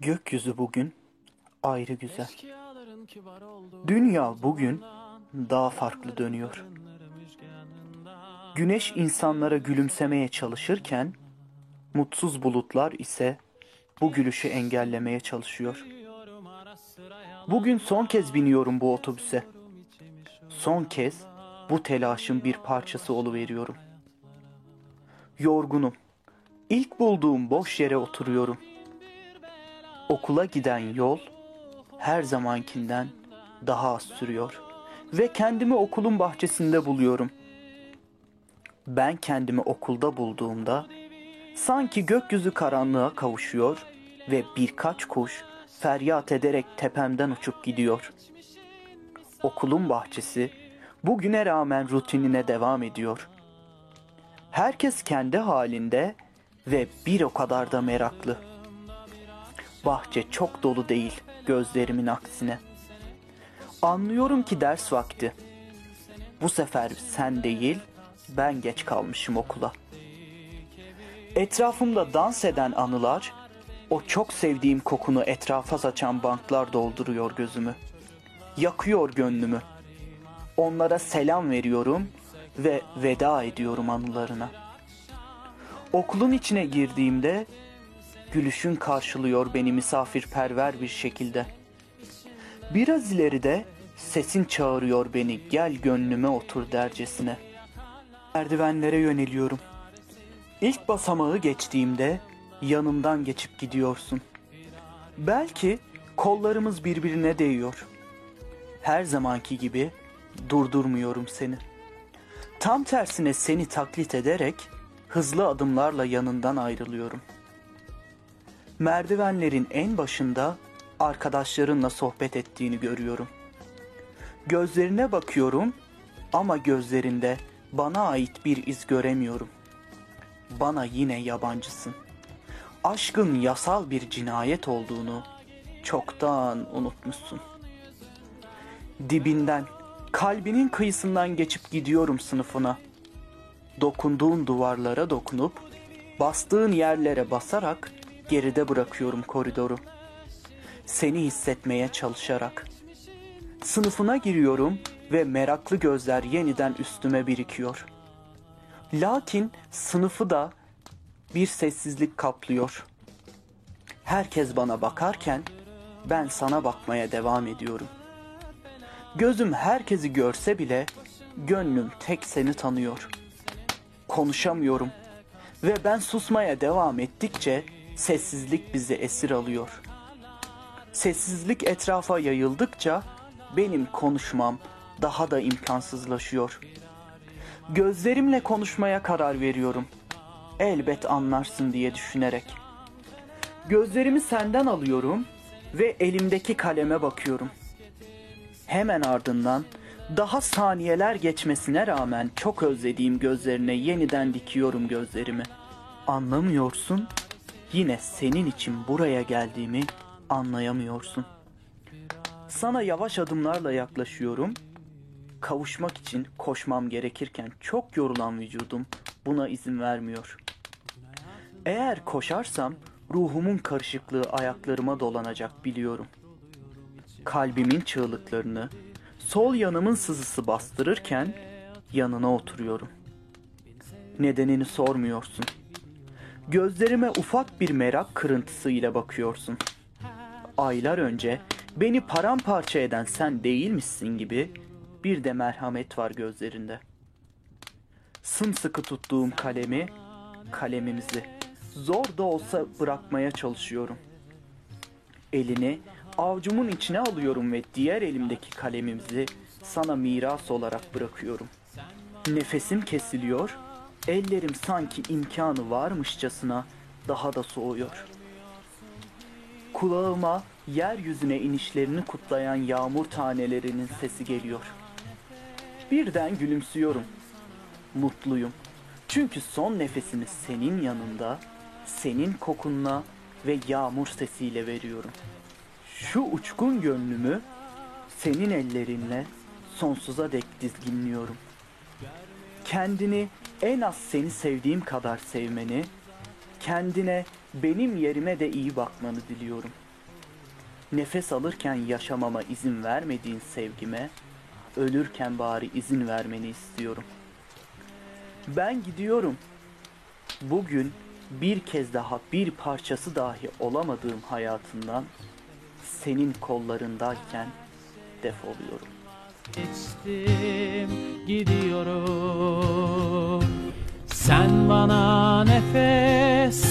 Gökyüzü bugün ayrı güzel. Dünya bugün daha farklı dönüyor. Güneş insanlara gülümsemeye çalışırken mutsuz bulutlar ise bu gülüşü engellemeye çalışıyor. Bugün son kez biniyorum bu otobüse. Son kez bu telaşın bir parçası oluveriyorum. Yorgunum. İlk bulduğum boş yere oturuyorum. Okula giden yol her zamankinden daha az sürüyor ve kendimi okulun bahçesinde buluyorum. Ben kendimi okulda bulduğumda sanki gökyüzü karanlığa kavuşuyor ve birkaç kuş feryat ederek tepemden uçup gidiyor. Okulun bahçesi bugüne rağmen rutinine devam ediyor. Herkes kendi halinde ve bir o kadar da meraklı. Bahçe çok dolu değil gözlerimin aksine. Anlıyorum ki ders vakti. Bu sefer sen değil, ben geç kalmışım okula. Etrafımda dans eden anılar, o çok sevdiğim kokunu etrafa saçan banklar dolduruyor gözümü. Yakıyor gönlümü. Onlara selam veriyorum ve veda ediyorum anılarına. Okulun içine girdiğimde gülüşün karşılıyor beni misafirperver bir şekilde. Biraz ileride sesin çağırıyor beni gel gönlüme otur dercesine. Merdivenlere yöneliyorum. İlk basamağı geçtiğimde yanımdan geçip gidiyorsun. Belki kollarımız birbirine değiyor. Her zamanki gibi durdurmuyorum seni. Tam tersine seni taklit ederek hızlı adımlarla yanından ayrılıyorum. Merdivenlerin en başında arkadaşlarınla sohbet ettiğini görüyorum. Gözlerine bakıyorum ama gözlerinde bana ait bir iz göremiyorum. Bana yine yabancısın. Aşkın yasal bir cinayet olduğunu çoktan unutmuşsun. Dibinden, kalbinin kıyısından geçip gidiyorum sınıfına. Dokunduğun duvarlara dokunup, bastığın yerlere basarak geride bırakıyorum koridoru. Seni hissetmeye çalışarak. Sınıfına giriyorum ve meraklı gözler yeniden üstüme birikiyor. Lakin sınıfı da bir sessizlik kaplıyor. Herkes bana bakarken ben sana bakmaya devam ediyorum. Gözüm herkesi görse bile gönlüm tek seni tanıyor. Konuşamıyorum ve ben susmaya devam ettikçe sessizlik bizi esir alıyor. Sessizlik etrafa yayıldıkça benim konuşmam daha da imkansızlaşıyor. Gözlerimle konuşmaya karar veriyorum. Elbet anlarsın diye düşünerek. Gözlerimi senden alıyorum ve elimdeki kaleme bakıyorum. Hemen ardından daha saniyeler geçmesine rağmen çok özlediğim gözlerine yeniden dikiyorum gözlerimi. Anlamıyorsun, yine senin için buraya geldiğimi anlayamıyorsun. Sana yavaş adımlarla yaklaşıyorum. Kavuşmak için koşmam gerekirken çok yorulan vücudum buna izin vermiyor. Eğer koşarsam ruhumun karışıklığı ayaklarıma dolanacak biliyorum. Kalbimin çığlıklarını sol yanımın sızısı bastırırken yanına oturuyorum. Nedenini sormuyorsun. Gözlerime ufak bir merak kırıntısıyla bakıyorsun. Aylar önce beni paramparça eden sen değil misin gibi bir de merhamet var gözlerinde. Sımsıkı tuttuğum kalemi, kalemimizi zor da olsa bırakmaya çalışıyorum. Elini avcumun içine alıyorum ve diğer elimdeki kalemimizi sana miras olarak bırakıyorum. Nefesim kesiliyor, ellerim sanki imkanı varmışçasına daha da soğuyor. Kulağıma yeryüzüne inişlerini kutlayan yağmur tanelerinin sesi geliyor. Birden gülümsüyorum. Mutluyum. Çünkü son nefesimi senin yanında, senin kokunla ve yağmur sesiyle veriyorum. Şu uçkun gönlümü senin ellerinle sonsuza dek dizginliyorum. Kendini en az seni sevdiğim kadar sevmeni, kendine benim yerime de iyi bakmanı diliyorum.'' Nefes alırken yaşamama izin vermediğin sevgime, ölürken bari izin vermeni istiyorum. Ben gidiyorum. Bugün bir kez daha bir parçası dahi olamadığım hayatından senin kollarındayken defoluyorum. Geçtim gidiyorum bana nefes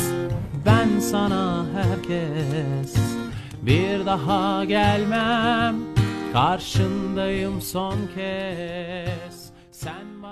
Ben sana herkes. Bir daha gelmem Karşındayım son kez. Sen